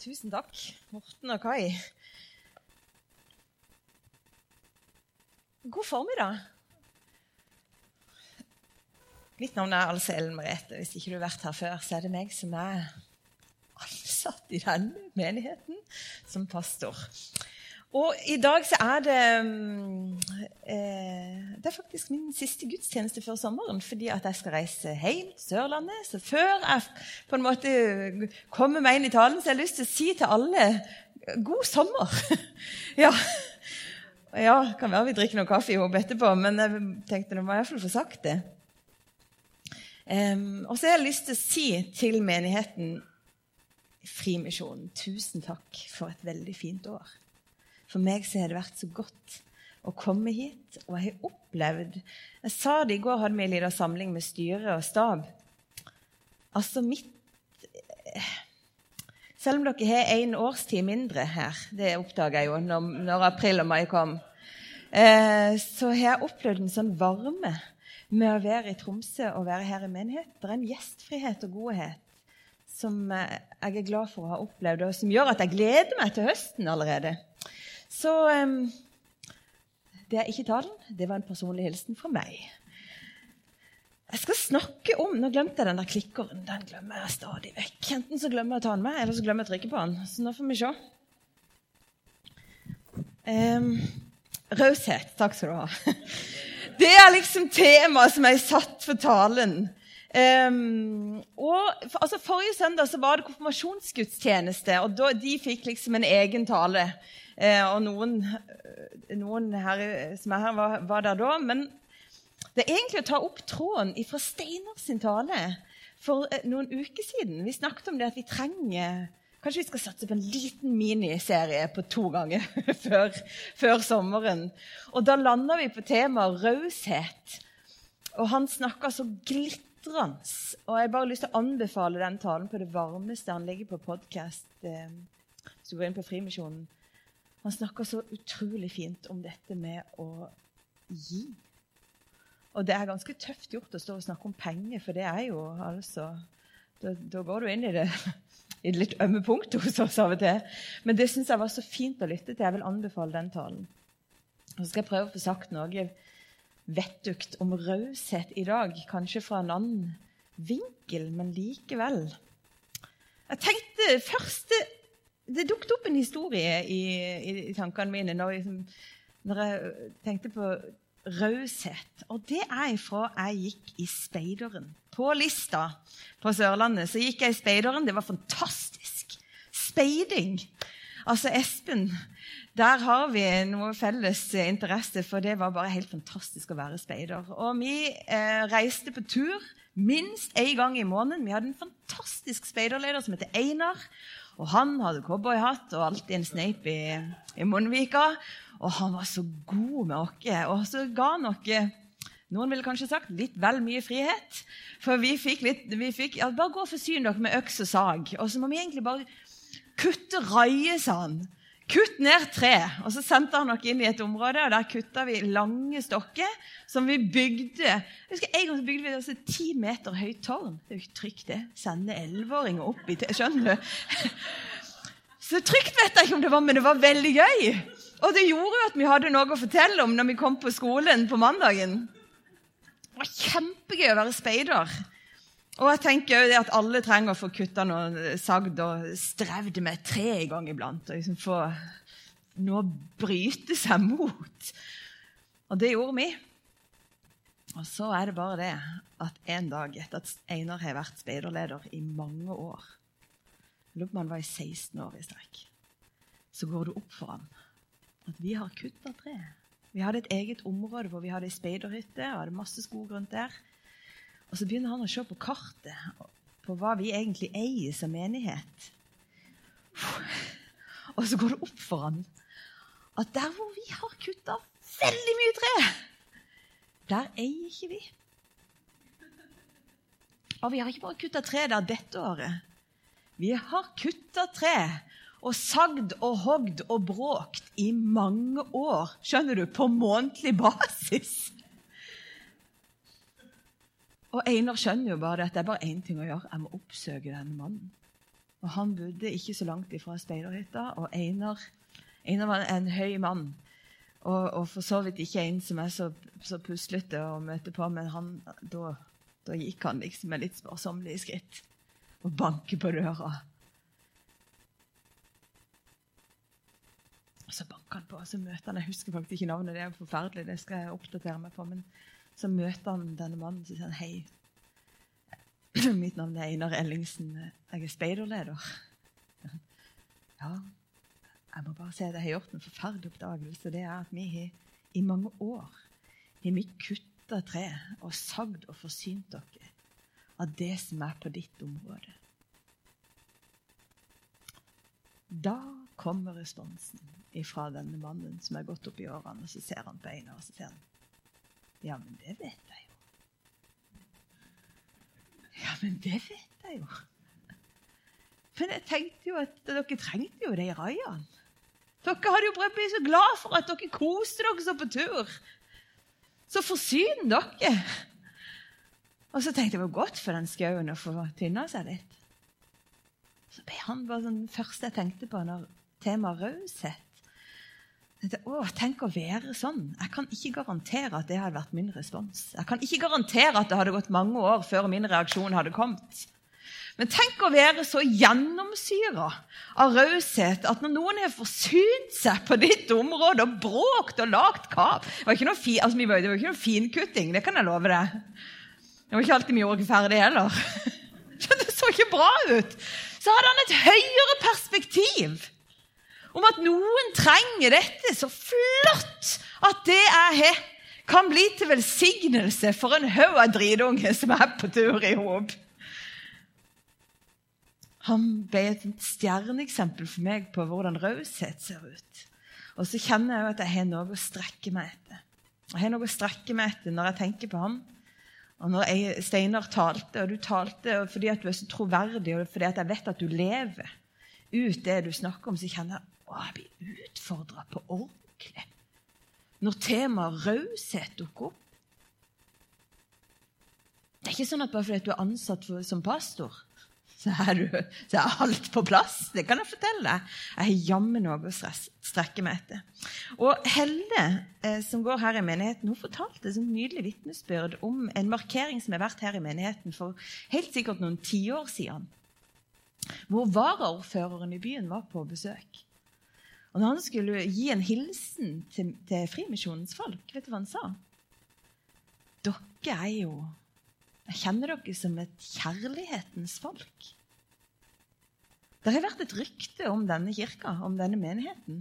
Tusen takk, Morten og Kai. God formiddag. Mitt navn er altså Ellen Merete. Hvis ikke du har vært her før, så er det meg som er ansatt i denne menigheten som pastor. Og i dag så er det eh, Det er faktisk min siste gudstjeneste før sommeren, fordi at jeg skal reise hjem til Sørlandet. Så før jeg på en måte kommer meg inn i talen, så har jeg lyst til å si til alle god sommer. ja. ja, kan være vi drikker noe kaffe i håp etterpå, men jeg tenkte nå må jeg iallfall få sagt det. Um, og så har jeg lyst til å si til menigheten Frimisjonen tusen takk for et veldig fint år. For meg så har det vært så godt å komme hit, og jeg har opplevd Jeg sa det i går, hadde vi en liten samling med styre og stab. Altså mitt Selv om dere har én årstid mindre her, det oppdaga jeg jo når, når, april og mai kom, eh, så har jeg opplevd en sånn varme med å være i Tromsø og være her i menighet. Det er en gjestfrihet og godhet som eh, jeg er glad for å ha opplevd, og som gjør at jeg gleder meg til høsten allerede. Så um, det er ikke talen. Det var en personlig hilsen fra meg. Jeg skal snakke om Nå glemte jeg den der klikkeren. Den glemmer jeg stadig vekk. Enten så glemmer jeg å ta den med, eller så glemmer jeg å trykke på den. Så nå får vi se. Um, raushet. Takk skal du ha. Det er liksom temaet som er satt for talen. Um, og for, altså Forrige søndag så var det konfirmasjonsgudstjeneste, og da, de fikk liksom en egen tale. Eh, og noen, eh, noen her, som er her, var, var, der da. Men det er egentlig å ta opp tråden fra Steinar sin tale for eh, noen uker siden. Vi snakket om det at vi trenger Kanskje vi skal satse på en liten miniserie på to ganger før, før sommeren. Og da landa vi på temaet raushet. Og han snakka så glitrende. Og jeg har bare lyst til å anbefale den talen på det varmeste. Han ligger på podkast. Hvis du går inn på Frimisjonen han snakker så utrolig fint om dette med å gi. Og det er ganske tøft gjort å stå og snakke om penger, for det er jo altså Da, da går du inn i det, i litt ømme punktet hos oss av og til. Men det syns jeg var så fint å lytte til. Jeg vil anbefale den talen. Og så skal jeg prøve å få sagt noe vettugt om raushet i dag. Kanskje fra en annen vinkel, men likevel. Jeg tenkte første det dukket opp en historie i, i, tankene mine når, jeg, når, jeg tenkte på raushet. Og det er ifra jeg gikk i Speideren. På Lista på Sørlandet så gikk jeg i Speideren. Det var fantastisk. Speiding. Altså, Espen, der har vi noe felles interesse, for det var bare helt fantastisk å være speider. Og vi eh, reiste på tur minst én gang i måneden. Vi hadde en fantastisk speiderleder som heter Einar. Og han hadde cowboyhatt og alltid en sneip i, i munnvika. Og han var så god med oss. Og så ga han oss noen ville kanskje sagt litt vel mye frihet. For vi fikk litt vi fikk, ja, Bare gå og forsyn dere med øks og sag. Og så må vi egentlig bare kutte raie, sa han. Kutt ned tre. Og så sendte han oss inn i et område, og der kutta vi lange stokker som vi bygde jeg husker En gang bygde vi altså ti meter høyt tårn. Det er jo ikke trygt, det. Sende elleveåringer opp i Skjønner du? Så trygt vet jeg ikke om det var, men det var veldig gøy. Og det gjorde jo at vi hadde noe å fortelle om når vi kom på skolen på mandagen. Det var kjempegøy å være speider. Og jeg tenker jo at alle trenger å få kutta noe sagd og strevd med tre i gang iblant. Og liksom få noe å bryte seg mot. Og det gjorde vi. Og så er det bare det at en dag etter at Einar har vært speiderleder i mange år Jeg lurer på om han var i 16 år i strekk. Så går det opp for ham at vi har kutta tre. Vi hadde et eget område hvor vi hadde ei speiderhytte og hadde masse skog rundt der. Og så begynner han å se på kartet på hva vi egentlig eier som menighet. Og så går det opp for han at der hvor vi har kutta veldig mye tre, der eier ikke vi. Og vi har ikke bare kutta tre der dette året. Vi har kutta tre og sagd og hogd og bråkt i mange år. Skjønner du? På månedlig basis. Og Einar skjønner jo bare at det er bare én ting å gjøre. Jeg må oppsøke denne mannen. Og Han bodde ikke så langt ifra speiderhytta. Og Einar, Einar var en høy mann. Og, og, for så vidt ikke en som er så, så puslete å møte på, men han, da, da, gikk han liksom med litt sparsommelige skritt og banker på døra. Og så banker han på, og så møter han Jeg husker faktisk ikke navnet, det er forferdelig, det skal jeg oppdatere meg på. Men så møter han denne mannen og sier hei. Mitt navn er Einar Ellingsen. Jeg er speiderleder. Ja, jeg må bare si at jeg har gjort en forferdelig oppdagelse. Det er at vi har i mange år har vi kutta tre og sagd og forsynt dere av det som er på ditt område. Da kommer responsen fra denne mannen som er gått opp i årene, og så ser han på Einar og så sier han, Ja, men det vet jeg jo. Ja, men det vet jeg jo. Men jeg tenkte jo at dere trengte jo de raiene. Dere hadde jo prøvd å bli så glad for at dere koste dere så på tur. Så forsyn dere. Og så tenkte jeg det var godt for den skauen å få tynna seg litt. Så ble han bare sånn første jeg tenkte på når temaet raushet. Å, tenk å være sånn. Jeg kan ikke garantere at det hadde vært min respons. Jeg kan ikke garantere at det hadde gått mange år før min reaksjon hadde kommet. Men tenk å være så gjennomsyra av raushet at når noen har forsynt seg på ditt område og bråkt og lagd kav Det var ikke noe, fi, altså, det var ikke noe finkutting, det kan jeg love deg. Det var ikke alltid vi gjorde ferdig heller. Det så ikke bra ut. Så hadde han et høyere perspektiv om at noen trenger dette så flott at det jeg har, kan bli til velsignelse for en haug av dritunger som er på tur i håp. Han ble et stjerneeksempel for meg på hvordan raushet ser ut. Og så kjenner jeg at jeg har noe å strekke meg etter. Jeg har noe å strekke meg etter når jeg tenker på ham. Og når jeg, Steinar talte, og du talte fordi at du er så troverdig, og fordi at jeg vet at du lever ut det du snakker om, så kjenner jeg at jeg blir utfordra på ordentlig. Når temaet raushet dukker opp. Det er ikke sånn at bare fordi du er ansatt for, som pastor, så er, du, så er, alt på plass. Det kan jeg fortelle deg. Jeg har jammen noe å strekke meg etter. Og Helle, eh, som går her i menigheten, hun fortalte et nydelig vitnesbyrd om en markering som har vært her i menigheten for helt sikkert noen tiår siden. Hvor varaordføreren i byen var på besøk. Og når han skulle gi en hilsen til, til Frimisjonens folk, vet du hva han sa? Dere er jo jeg kjenner dere som et kjærlighetens folk. Det har vært et rykte om denne kirka, om denne menigheten.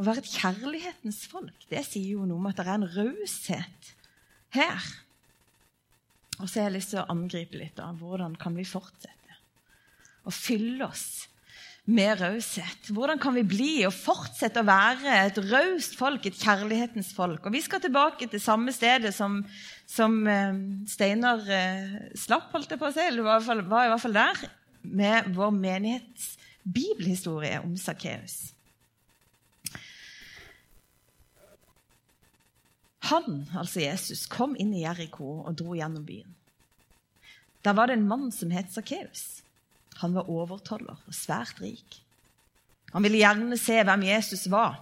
Å være et kjærlighetens folk, det sier jo noe om at det er en raushet her. Og så har jeg lyst til å angripe litt av hvordan kan vi fortsette å fylle oss med raushet? Hvordan kan vi bli og fortsette å være et raust folk, et kjærlighetens folk? Og Vi skal tilbake til samme stedet som, som eh, Steinar eh, slapp, holdt jeg på å si, eller var, var i hvert fall der, med vår menighets bibelhistorie om Sakkeus. Han, altså Jesus, kom inn i Jeriko og dro gjennom byen. Der var det en mann som het Sakkeus. Han var overtoller og svært rik. Han ville gjerne se hvem Jesus var.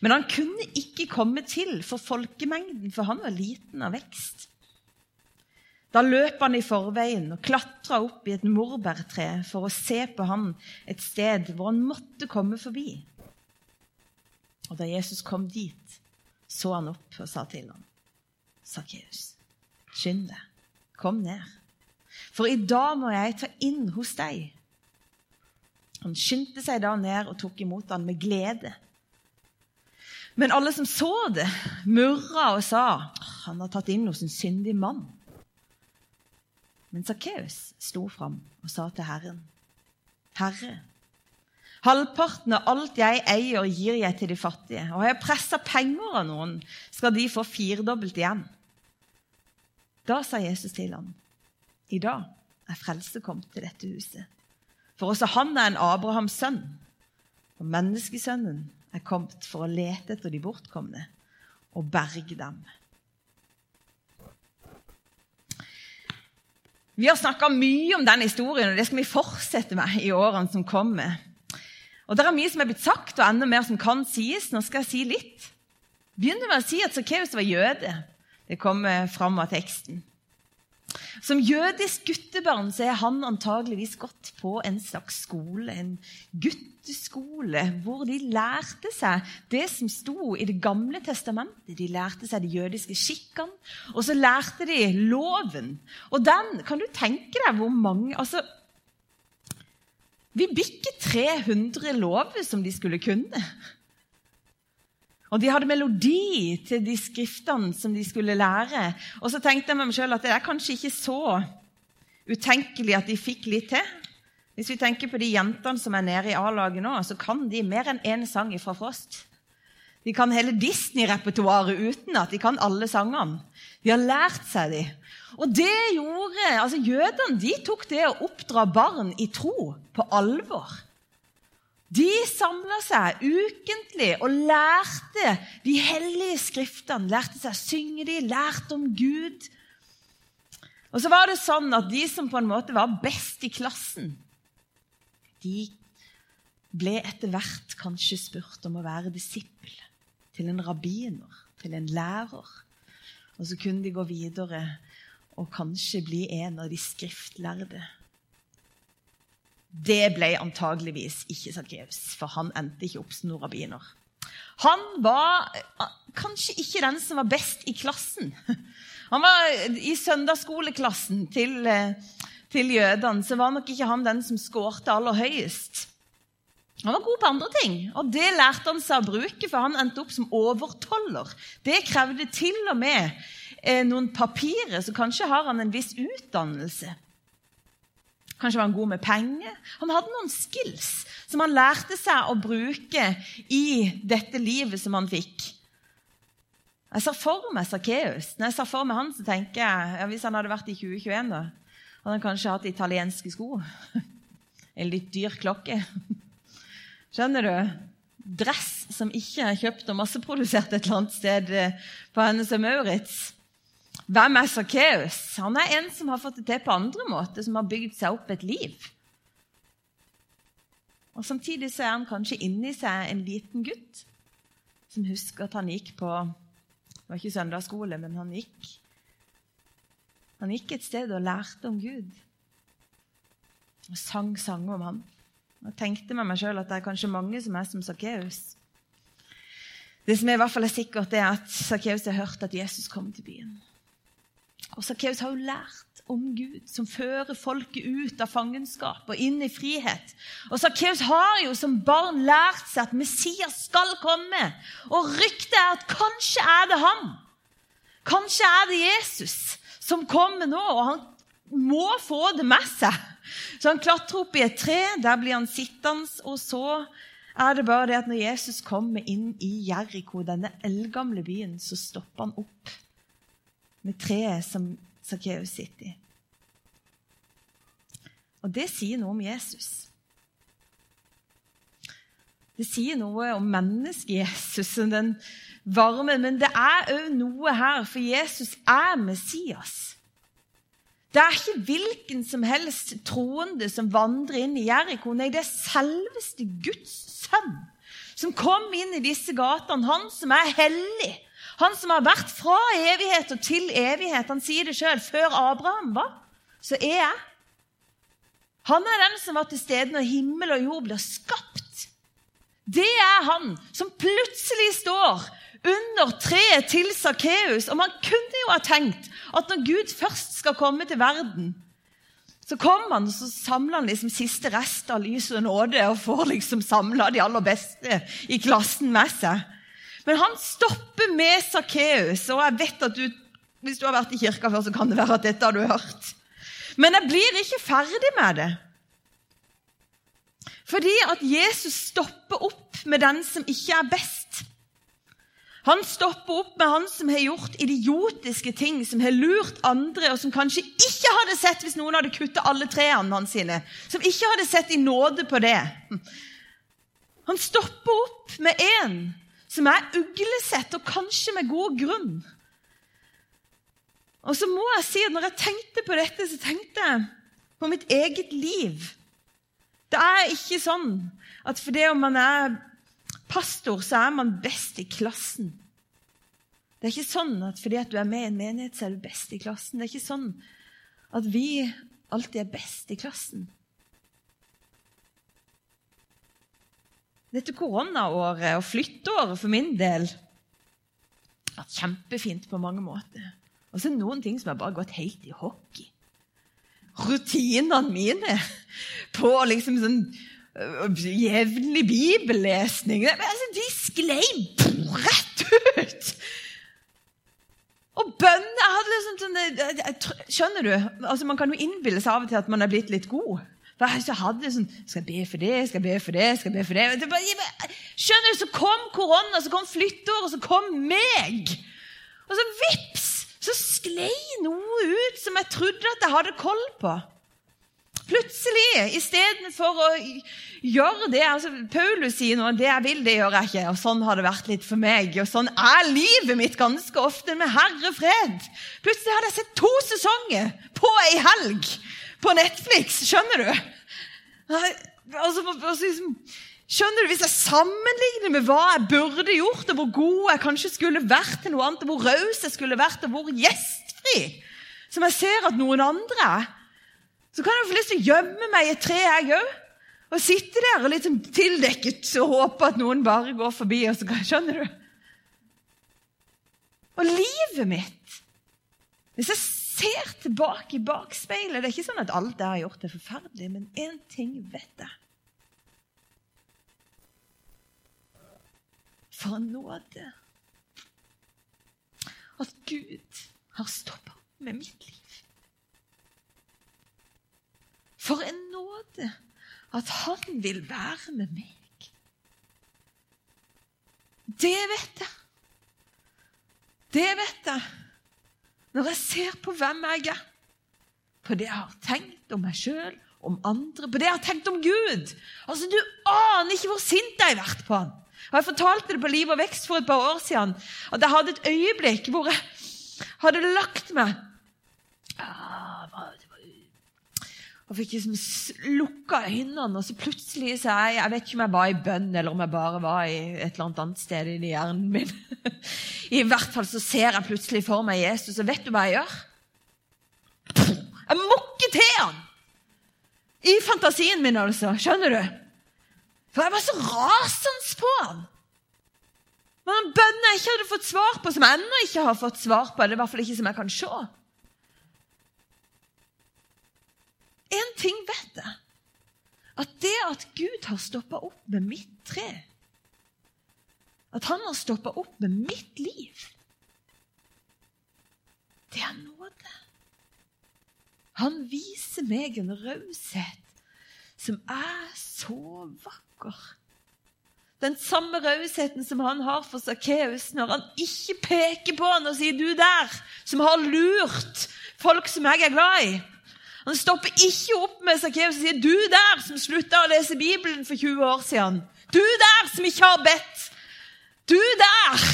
Men han kunne ikke komme til for folkemengden, for han var liten av vekst. Da løp han i forveien og klatra opp i et morbærtre for å se på han et sted hvor han måtte komme forbi. Og da Jesus kom dit, så han opp og sa til ham, Sakkeus, skynd deg, kom ned. For i dag må jeg ta inn hos deg. Han skyndte seg da ned og tok imot han med glede. Men alle som så det, murra og sa han har tatt inn hos en syndig mann. Men Sakkeus sto fram og sa til Herren, Herre, halvparten av alt jeg eier, gir jeg til de fattige. Og har jeg pressa penger av noen, skal de få firedobbelt igjen. Da sa Jesus til ham, i dag er frelse kommet til dette huset. For også han er en Abrahams sønn. Og menneskesønnen er kommet for å lete etter de bortkomne og berge dem. Vi har snakka mye om den historien, og det skal vi fortsette med i årene som kommer. Og Det er mye som er blitt sagt, og enda mer som kan sies. Nå skal jeg si litt. Begynner med å si at Sakkeus var jøde. Det kommer fram av teksten. Som jødisk guttebarn så er han antageligvis gått på en slags skole, en gutteskole, hvor de lærte seg det som sto i Det gamle testamentet. De lærte seg de jødiske skikkene, og så lærte de loven. Og den, kan du tenke deg hvor mange altså, Vi bikker 300 lover som de skulle kunne. Og de hadde melodi til de skriftene som de skulle lære. Og så tenkte jeg med meg sjøl at det er kanskje ikke så utenkelig at de fikk litt til. Hvis vi tenker på de jentene som er nede i A-laget nå, så kan de mer enn én sang fra Frost. De kan hele Disney-repertoaret uten at de kan alle sangene. De har lært seg de. Og det gjorde, altså Jødene de tok det å oppdra barn i tro på alvor. De samla seg ukentlig og lærte de hellige skriftene. Lærte seg å synge de, lærte om Gud. Og så var det sånn at de som på en måte var best i klassen, de ble etter hvert kanskje spurt om å være disippel til en rabbiner, til en lærer. Og så kunne de gå videre og kanskje bli en av de skriftlærde. Det ble antageligvis ikke Sakkeus, for han endte ikke opp som noen rabbiner. Han var eh, kanskje ikke den som var best i klassen. Han var I søndagsskoleklassen til, eh, til jødene så var nok ikke han den som skårte aller høyest. Han var god på andre ting, og det lærte han seg å bruke, for han endte opp som overtoller. Det krevde til og med eh, noen papirer, så kanskje har han en viss utdannelse. Kanskje var han god med penger. Han hadde noen skills som han lærte seg å bruke i dette livet som han fikk. Jeg ser for meg Sakkeus. Når jeg ser for meg han, så tenker jeg ja, Hvis han hadde vært i 2021, da, hadde han kanskje hatt italienske sko. En litt dyr klokke. Skjønner du? Dress som ikke er kjøpt og masseprodusert et eller annet sted på Hennes og Maurits. Hvem er Sakkeus? Han er en som har fått det til på andre måter, som har bygd seg opp et liv. Og Samtidig så er han kanskje inni seg en liten gutt som husker at han gikk på Det var ikke søndagsskole, men han gikk Han gikk et sted og lærte om Gud. Og sang sanger om ham. Jeg tenkte med meg sjøl at det er kanskje mange som er som Sakkeus. Det som i hvert fall er sikkert, er at Sakkeus har hørt at Jesus kom til byen. Og Sakkeus har jo lært om Gud, som fører folket ut av fangenskap og inn i frihet. Og Sakkeus har jo som barn lært seg at Messias skal komme. Og ryktet er at kanskje er det ham. Kanskje er det Jesus som kommer nå, og han må få det med seg. Så han klatrer opp i et tre, der blir han sittende, og så er det bare det at når Jesus kommer inn i Jeriko, denne eldgamle byen, så stopper han opp med treet som Sakkeus sitter i. Og det sier noe om Jesus. Det sier noe om mennesket Jesus og den varme, men det er òg noe her, for Jesus er Messias. Det er ikke hvilken som helst troende som vandrer inn i Jeriko. Nei, det er selveste Guds sønn som kom inn i disse gatene. Han som er hellig, han som har vært fra evighet og til evighet. Han sier det sjøl. Før Abraham var, så er jeg. Han er den som var til stede når himmel og jord blir skapt. Det er han som plutselig står under treet til Sakkeus. Og man kunne jo ha tenkt at når Gud først skal komme til verden, så kommer han og så samler han liksom siste rest av lys og nåde og får liksom samla de aller beste i klassen med seg. Men han stopper med Sakkeus, og jeg vet at du, hvis du har vært i kirka før, så kan det være at dette har du hørt. Men jeg blir ikke ferdig med det. Fordi at Jesus stopper opp med den som ikke er best. Han stopper opp med han som har gjort idiotiske ting, som har lurt andre, og som kanskje ikke hadde sett hvis noen hadde kutta alle trærne hans sine. Som ikke hadde sett i nåde på det. Han stopper opp med en som er uglesett, og kanskje med god grunn. Og så må jeg si at når jeg tenkte på dette, så tenkte jeg på mitt eget liv. Det er ikke sånn at fordi om man er pastor, så er man best i klassen. Det er ikke sånn at fordi at du er med i en menighet, så er du best i klassen. Det er ikke sånn at vi alltid er best i klassen. Dette koronaåret og flytteåret for min del har vært kjempefint på mange måter. Og så er det noen ting som har bare gått helt i hockey. Rutinene mine på liksom sånn øh, jevnlig bibellesning altså, De sklei rett ut! Og bønner jeg hadde liksom sånn, Skjønner du? Altså, Man kan jo innbille seg av og til at man er blitt litt god. Jeg hadde sånn Skal jeg be for det, skal jeg be for det? skal jeg be for det skjønner du, Så kom korona, så kom flytteåret, så kom meg! Og så vips! Så sklei noe ut som jeg trodde at jeg hadde koll på. Plutselig, istedenfor å gjøre det altså Paulus sier nå det jeg vil, det gjør jeg ikke. og Sånn har det vært litt for meg. Og sånn er livet mitt ganske ofte med Herre fred. Plutselig hadde jeg sett to sesonger på ei helg på Netflix. Skjønner du? Altså, altså, liksom, skjønner du, Hvis jeg sammenligner med hva jeg burde gjort, og hvor god jeg kanskje skulle vært til noe annet, og hvor raus jeg skulle vært, og hvor gjestfri som jeg ser at noen andre er så kan jeg få lyst til å gjemme meg i et tre, jeg òg. Og sitte der og litt sånn tildekket og håpe at noen bare går forbi. og så Skjønner du? Og livet mitt Hvis jeg ser tilbake i bakspeilet Det er ikke sånn at alt jeg har gjort, er forferdelig, men én ting vet jeg. For en nåde at Gud har stoppa med mitt liv. For en nåde at han vil være med meg. Det vet jeg. Det vet jeg når jeg ser på hvem jeg er. På det jeg har tenkt om meg sjøl, om andre, på det jeg har tenkt om Gud. Altså, Du aner ikke hvor sint jeg har vært på han. Og Jeg fortalte det på Liv og vekst for et par år siden. At jeg hadde et øyeblikk hvor jeg hadde lagt meg og fikk liksom lukka øynene, og så plutselig så jeg, jeg vet ikke om jeg var i bønn, eller om jeg bare var i et eller annet sted i hjernen min. I hvert fall så ser jeg plutselig for meg Jesus, og vet du hva jeg gjør? Jeg mokker til han! I fantasien min, altså. Skjønner du? For jeg var så rasende på han. Men en bønn jeg ikke hadde fått svar på, som jeg ennå ikke har fått svar på, eller i hvert fall ikke som jeg kan se. Én ting vet jeg. At det at Gud har stoppa opp med mitt tre At han har stoppa opp med mitt liv Det er nåde. Han viser meg en raushet som er så vakker. Den samme rausheten som han har for Sakkeus når han ikke peker på han og sier 'du der', som har lurt folk som jeg er glad i. Han stopper ikke opp med Sakkeus og sier, 'Du der som slutta å lese Bibelen for 20 år siden.' 'Du der som ikke har bedt.' 'Du der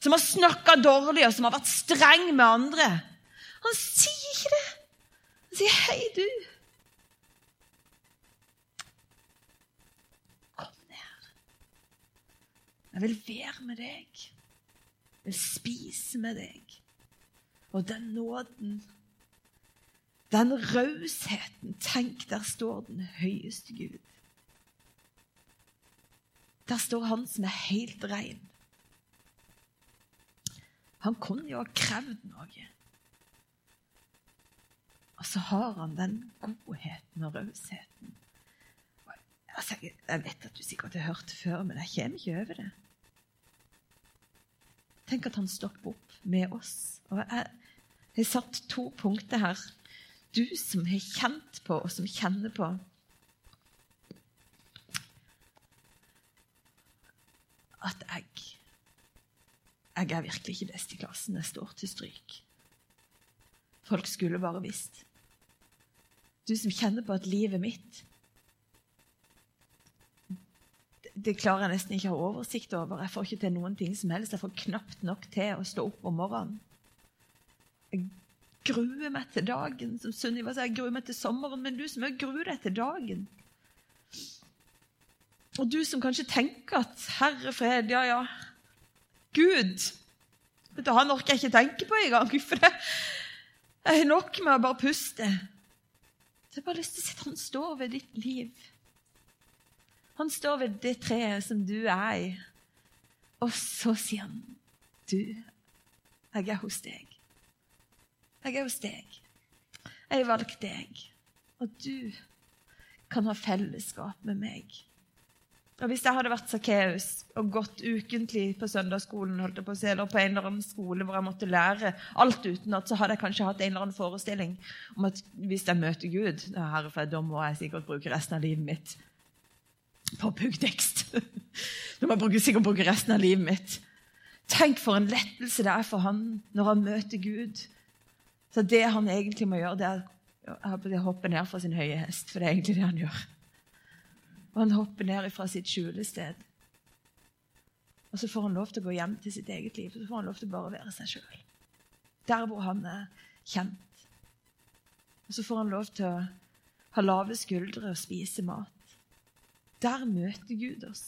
som har snakka dårlig, og som har vært streng med andre.' Han sier ikke det. Han sier, 'Hei, du.' Kom ned. Jeg vil være med deg. Jeg vil spise med deg. Og den nåden den rausheten Tenk, der står den høyeste Gud. Der står han som er helt rein. Han kunne jo ha krevd noe. Og så har han den godheten og rausheten. Altså, jeg vet at du sikkert har hørt det før, men jeg kommer ikke over det. Tenk at han stopper opp med oss. Og jeg har satt to punkter her du som har kjent på, og som kjenner på At jeg Jeg er virkelig ikke best i klassen. Jeg står til stryk. Folk skulle bare visst. Du som kjenner på at livet mitt det klarer jeg nesten ikke å ha oversikt over. Jeg får ikke til noen ting som helst. Jeg får knapt nok til å stå opp om morgenen. Jeg gruer meg til dagen. Som Sunniva sa, jeg gruer meg til sommeren. Men du som òg gruer deg til dagen. Og du som kanskje tenker at 'Herre fred, ja, ja'. Gud vet du, Han orker jeg ikke tenke på engang. For det er nok med å bare puste. Så jeg bare lyst til å si at han står ved ditt liv. Han står ved det treet som du er i. Og så sier han, 'Du, jeg er hos deg.' Jeg er hos deg. Jeg har valgt deg. Og du kan ha fellesskap med meg. Og Hvis jeg hadde vært Sakkeus og gått ukentlig på søndagsskolen holdt jeg på å si, eller på en eller annen skole hvor jeg måtte lære alt utenat, så hadde jeg kanskje hatt en eller annen forestilling om at hvis jeg møter Gud, herrefred, da må jeg sikkert bruke resten av livet mitt på puggtekst. Da må jeg sikkert bruke resten av livet mitt. Tenk for en lettelse det er for han når han møter Gud. Så det han egentlig må gjøre, det er å hoppe ned fra sin høye hest. For det er egentlig det han gjør. Og han hopper ned fra sitt skjulested. Og så får han lov til å gå hjem til sitt eget liv. Og så får han lov til å bare være seg sjøl. Der hvor han er kjent. Og så får han lov til å ha lave skuldre og spise mat. Der møter Gud oss.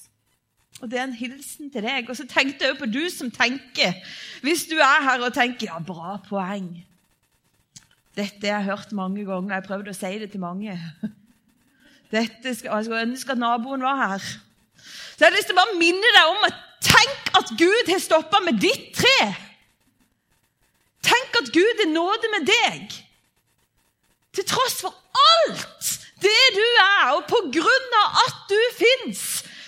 Og det er en hilsen til deg. Og så tenkte jeg på du som tenker. Hvis du er her og tenker ja, bra poeng. Dette har jeg hørt mange ganger. Jeg har prøvd å si det til mange. Dette skal, jeg skulle ønske at naboen var her. Så jeg har lyst til å bare minne deg om at tenk at Gud har stoppa med ditt tre. Tenk at Gud er nåde med deg. Til tross for alt det du er, og på grunn av at du fins,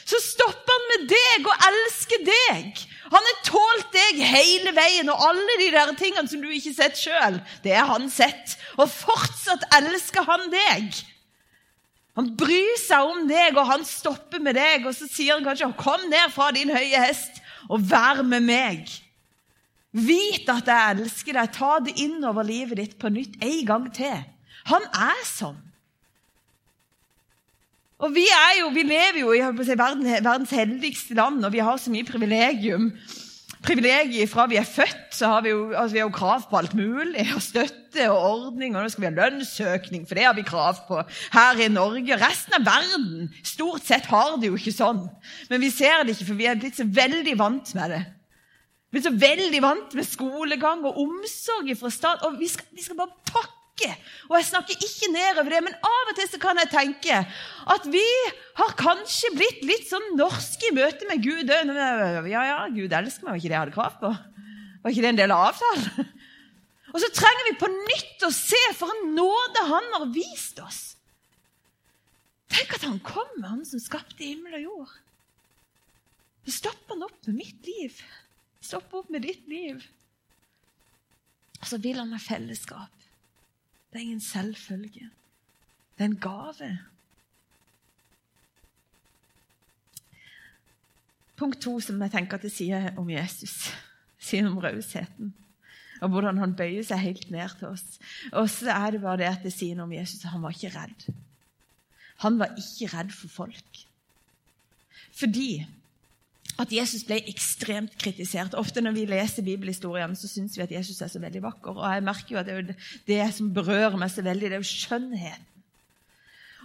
så stopper han med deg og elsker deg. Han har tålt deg hele veien, og alle de der tingene som du ikke har sett sjøl, det har han sett. Og fortsatt elsker han deg. Han bryr seg om deg, og han stopper med deg. Og så sier han kanskje 'Kom ned fra din høye hest og vær med meg'. Vit at jeg elsker deg. Ta det inn over livet ditt på nytt en gang til. Han er sånn. Og vi, jo, vi lever jo i verden, verdens heldigste land, og vi har så mye privilegium. Privilegier fra vi er født, så har vi jo, altså vi har jo krav på alt mulig. Og støtte og ordning, og nå skal vi ha lønnsøkning, for det har vi krav på her i Norge. Resten av verden stort sett har det jo ikke sånn. Men vi ser det ikke, for vi er blitt så veldig vant med det. Vi er så veldig vant med skolegang og omsorg fra stat. Og vi skal, vi skal bare pakke ikke. Og jeg snakker ikke nedover det, men av og til så kan jeg tenke at vi har kanskje blitt litt sånn norske i møte med Gud. Ja, ja, Gud elsker meg, var ikke det jeg hadde krav på? Var ikke det en del av avtalen? Og så trenger vi på nytt å se for en nåde han har vist oss. Tenk at han kommer, han som skapte himmel og jord. Så stopper han opp med mitt liv. Stopper opp med ditt liv. Og så vil han ha fellesskap. Det er ingen selvfølge. Det er en gave. Punkt to som jeg tenker at det sier om Jesus, sier om rausheten. Og hvordan han bøyer seg helt ned til oss. Og så er det bare det at det sier noe om Jesus. Han var ikke redd. Han var ikke redd for folk. Fordi at Jesus ble ekstremt kritisert. Ofte når vi leser bibelhistorien, så syns vi at Jesus er så veldig vakker. Og jeg merker jo at det, er det som berører meg så veldig, det er jo skjønnheten.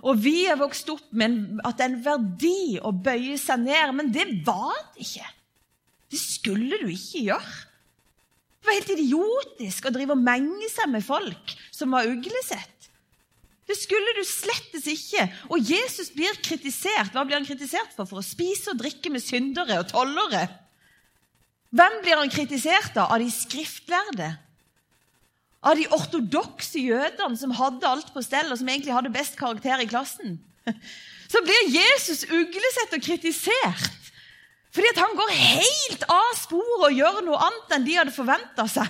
Og vi er vokst opp med at det er en verdi å bøye seg ned, men det var det ikke. Det skulle du ikke gjøre. Det var helt idiotisk å drive og menge seg med folk som var uglesett. Det skulle du slettes ikke. Og Jesus blir kritisert. Hva blir han kritisert for? For å spise og drikke med syndere og tollere. Hvem blir han kritisert av? Av de skriftlærde? Av de ortodokse jødene som hadde alt på stell, og som egentlig hadde best karakter i klassen? Så blir Jesus uglesett og kritisert fordi at han går helt av sporet og gjør noe annet enn de hadde forventa seg.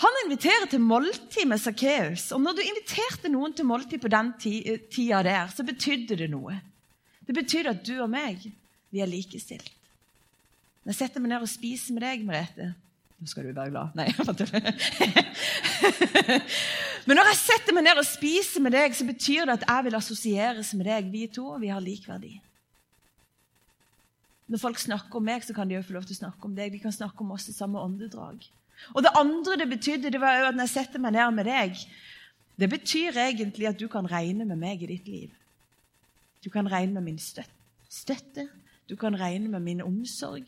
Han inviterer til måltid med Sakkeus. Og når du inviterte noen til måltid på den tida der, så betydde det noe. Det betydde at du og meg, vi er likestilt. Når jeg setter meg ned og spiser med deg, Merete Nå skal du være glad. Nei, Men når jeg setter meg ned og spiser med deg, så betyr det at jeg vil assosieres med deg. Vi to, og vi har lik verdi. Når folk snakker om meg, så kan de jo få lov til å snakke om deg. De kan snakke om oss i samme åndedrag. Og det andre det betydde, det var jo at når jeg setter meg ned med deg Det betyr egentlig at du kan regne med meg i ditt liv. Du kan regne med min støtte. Du kan regne med min omsorg.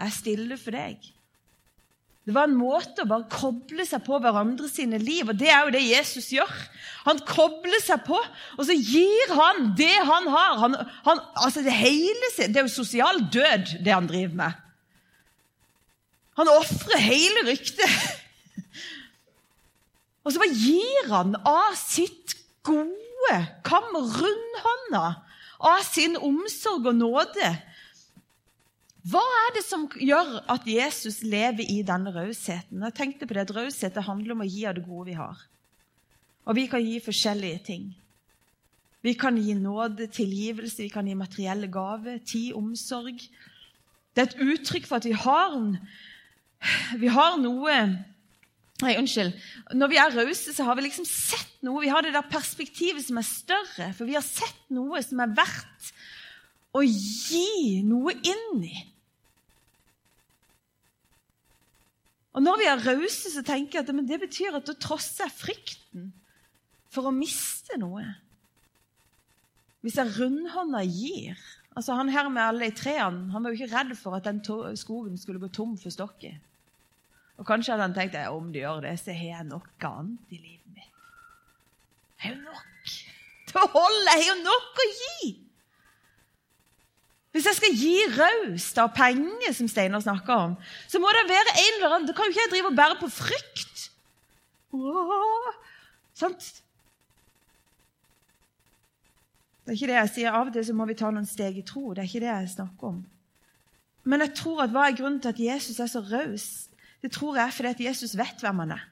Jeg stiller for deg. Det var en måte å bare koble seg på hverandre sine liv, og det er jo det Jesus gjør. Han kobler seg på, og så gir han det han har. Han, han, altså det, hele, det er jo sosial død, det han driver med. Han ofrer hele ryktet. Og så bare gir han av sitt gode kammer, rundhånda, av sin omsorg og nåde hva er det som gjør at Jesus lever i denne rausheten? Jeg tenkte på det at Raushet handler om å gi av det gode vi har. Og vi kan gi forskjellige ting. Vi kan gi nåde, tilgivelse, vi kan gi materielle gaver, tid, omsorg. Det er et uttrykk for at vi har, vi har noe Nei, unnskyld. Når vi er rause, så har vi liksom sett noe. Vi har det der perspektivet som er større. For vi har sett noe som er verdt å gi noe inn i. Og Når vi er rause, så tenker jeg at det betyr at da trosser jeg frykten for å miste noe. Hvis jeg rundhånda gir altså Han her med alle i trærne han var jo ikke redd for at den skogen skulle gå tom for stokker. Og Kanskje hadde han tenkt at om de gjør det, så har jeg noe annet i livet mitt. Jeg har jo nok. Det holder. Jeg har jo nok å gi. Hvis jeg skal gi raust av penger, som Steinar snakker om, så må det være en eller annen Da kan jo ikke jeg drive og bære på frykt. Sant? Det er ikke det jeg sier. Av og til så må vi ta noen steg i tro. Det er ikke det jeg snakker om. Men jeg tror at hva er grunnen til at Jesus er så raus? Det tror jeg fordi at Jesus vet hvem han er.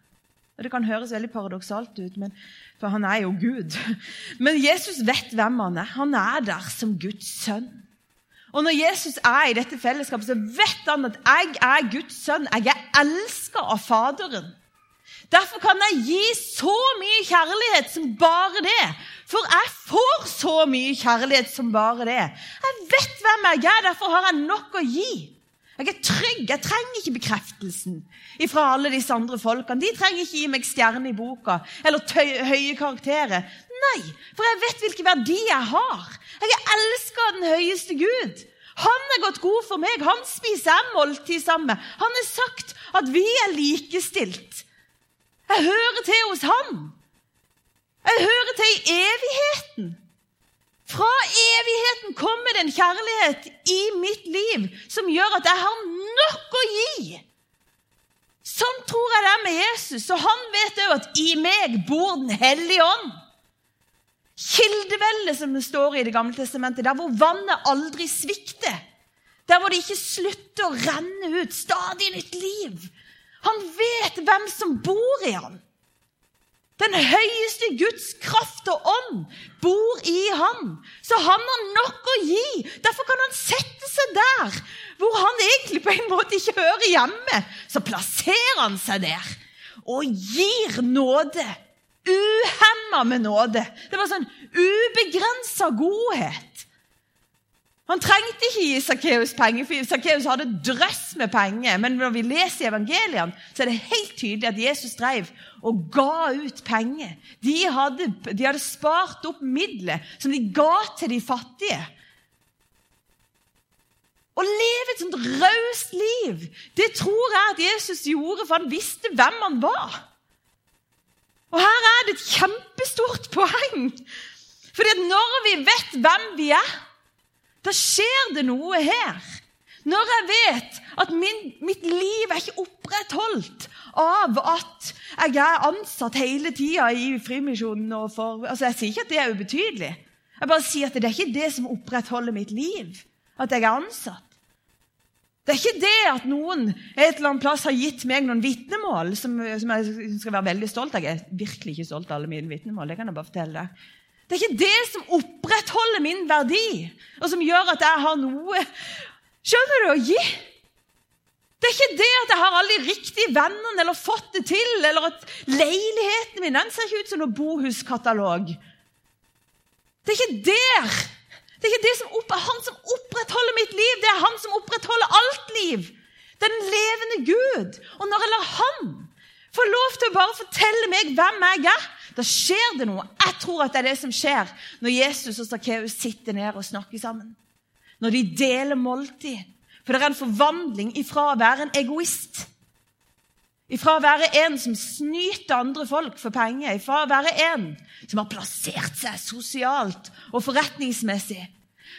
Og Det kan høres veldig paradoksalt ut, men, for han er jo Gud. Men Jesus vet hvem han er. Han er der som Guds sønn. Og når Jesus er i dette fellesskapet, så vet han at jeg er Guds sønn. Jeg er elska av Faderen. Derfor kan jeg gi så mye kjærlighet som bare det. For jeg får så mye kjærlighet som bare det. Jeg vet hvem jeg er, derfor har jeg nok å gi. Jeg er trygg. Jeg trenger ikke bekreftelsen fra alle disse andre folkene. De trenger ikke gi meg stjerne i boka eller høye karakterer. Nei, for jeg vet hvilken verdi jeg har. Jeg elsker den høyeste Gud. Han er gått god for meg. Han spiser jeg måltid sammen med. Han har sagt at vi er likestilt. Jeg hører til hos han. Jeg hører til i evigheten. Fra evigheten kommer det en kjærlighet i mitt liv som gjør at jeg har nok å gi. Sånn tror jeg det er med Jesus. Og han vet òg at i meg bor Den hellige ånd. Kildeveldet, som det står i Det gamle testamentet, der hvor vannet aldri svikter. Der hvor det ikke slutter å renne ut. Stadig nytt liv. Han vet hvem som bor i han. Den høyeste Guds kraft og ånd bor i ham. Så han har nok å gi. Derfor kan han sette seg der hvor han egentlig på en måte ikke hører hjemme. Så plasserer han seg der og gir nåde uhemma med nåde. Det var sånn ubegrensa godhet. Han trengte ikke gi Sakkeus penger, for Sakkeus hadde drøss med penger. Men når vi leser i evangeliene, så er det helt tydelig at Jesus drev og ga ut penger. De hadde, de hadde spart opp midler som de ga til de fattige. Å leve et sånt raust liv, det tror jeg at Jesus gjorde, for han visste hvem han var. Og her er det et kjempestort poeng. Fordi at når vi vet hvem vi er, da skjer det noe her. Når jeg vet at min, mitt liv er ikke opprettholdt av at jeg er ansatt hele tida i Frimisjonen for, altså Jeg sier ikke at det er ubetydelig. Jeg bare sier at det er ikke det som opprettholder mitt liv. At jeg er ansatt. Det er ikke det at noen et eller annet plass har gitt meg noen vitnemål som, som, jeg skal være veldig stolt av. Jeg er virkelig ikke stolt av alle mine vitnemål. det kan jeg bare fortelle deg. Det er ikke det som opprettholder min verdi, og som gjør at jeg har noe Skjønner du? Å gi. Det er ikke det at jeg har alle de riktige vennene eller fått det til, eller at leiligheten min den ser ikke ut som noen bohuskatalog. Det er ikke der Det er ikke det som opp, han som opprettholder mitt liv, det er han som opprettholder alt liv. Den levende Gud. Og når jeg lar han få lov til å bare fortelle meg hvem jeg er, da skjer det noe. Jeg tror at det er det som skjer når Jesus og Sakkeus sitter ned og snakker sammen. Når de deler måltid. For det er en forvandling ifra å være en egoist Ifra å være en som snyter andre folk for penger, ifra å være en som har plassert seg sosialt og forretningsmessig,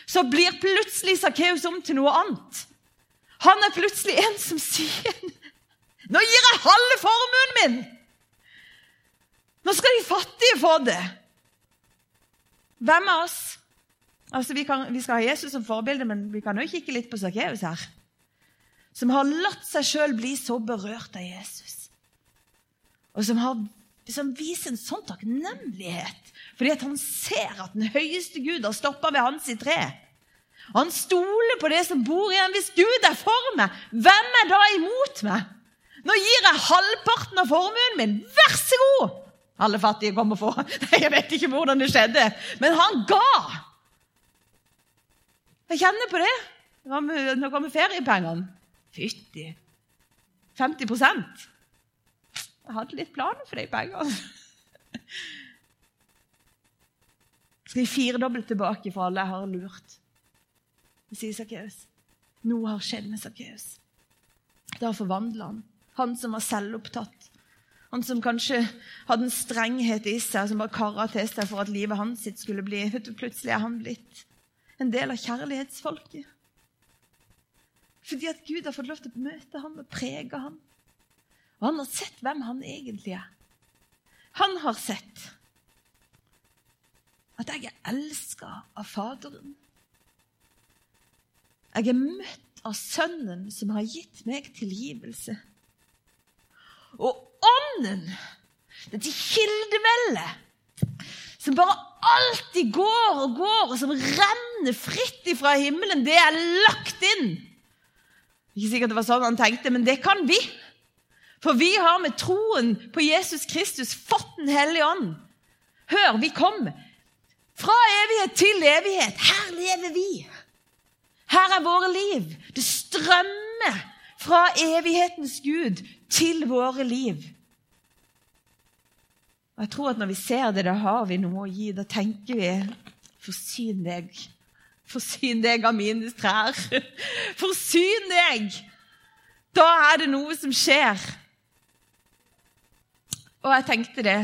så blir plutselig Sakkeus om til noe annet. Han er plutselig en som sier Nå gir jeg halve formuen min! Nå skal de fattige få det. Hvem av oss Altså, vi, kan, vi, skal ha Jesus som forbilde, men vi kan jo kikke litt på Sakkeus her som har latt seg sjøl bli så berørt av Jesus. Og som, har, som viser en sånn takknemlighet fordi at han ser at den høyeste Gud har stoppa ved hans i tre. Han stoler på det som bor i ham. Hvis Gud er for meg, hvem er da imot meg? Nå gir jeg halvparten av formuen min. Vær så god! Alle fattige kommer for. Jeg vet ikke hvordan det skjedde, men han ga. Jeg kjenner på det. Nå kommer feriepengene. Fytti 50% Jeg hadde litt planer for de pengene. Skal jeg firedoble tilbake for alle jeg har lurt? Det sier Sakkeus. Noe har skjedd med Sakkeus. Da forvandla han. Han som var selvopptatt. Han som kanskje hadde en strenghet i seg, som bare kara til seg for at livet hans sitt skulle bli Plutselig er han blitt en del av kjærlighetsfolket. Fordi at Gud har fått lov til å møte ham og prege ham. Og han har sett hvem han egentlig er. Han har sett at jeg er elska av Faderen. Jeg er møtt av Sønnen som har gitt meg tilgivelse. Og Ånden, dette kildevellet, som bare alltid går og går, og som renner fritt ifra himmelen, det er lagt inn ikke sikkert det var sånn han tenkte, men det kan vi. For vi har med troen på Jesus Kristus fått Den hellige ånd. Hør, vi kommer fra evighet til evighet. Her lever vi. Her er våre liv. Det strømmer fra evighetens Gud til våre liv. Og jeg tror at Når vi ser det, da har vi noe å gi. Da tenker vi Forsyn deg Forsyn deg av mine trær. Forsyn deg! Da er det noe som skjer. Og jeg tenkte det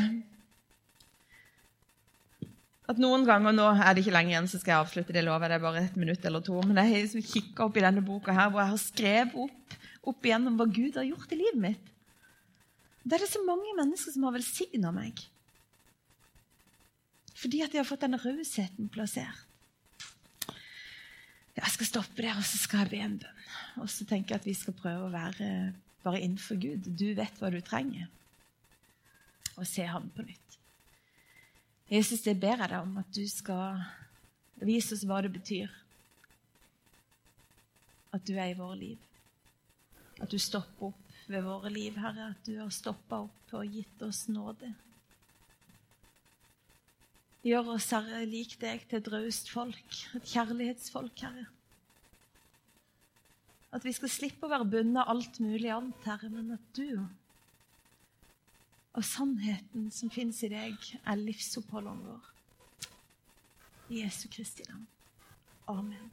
at noen ganger nå er det ikke lenge igjen, så skal jeg avslutte det lover det er bare et minutt eller to. Men jeg har liksom kikka opp i denne boka her, hvor jeg har skrevet opp, opp igjennom hva Gud har gjort i livet mitt. Det er så mange mennesker som har velsigna meg. Fordi at de har fått denne rausheten plassert. Jeg skal stoppe der, og så skal jeg be en bønn. Og så tenker jeg at vi skal prøve å være bare innenfor Gud. Du vet hva du trenger. Og se ham på nytt. Jesus, det ber jeg deg om at du skal vise oss hva det betyr at du er i våre liv. At du stopper opp ved våre liv, Herre. At du har stoppa opp og gitt oss nåde. Gjør oss, Herre, lik deg til et raust folk, et kjærlighetsfolk, Herre. At vi skal slippe å være bundet av alt mulig annet, Herre, men at du og sannheten som fins i deg, er livsoppholderen vår. I Jesu Kristi navn. Amen.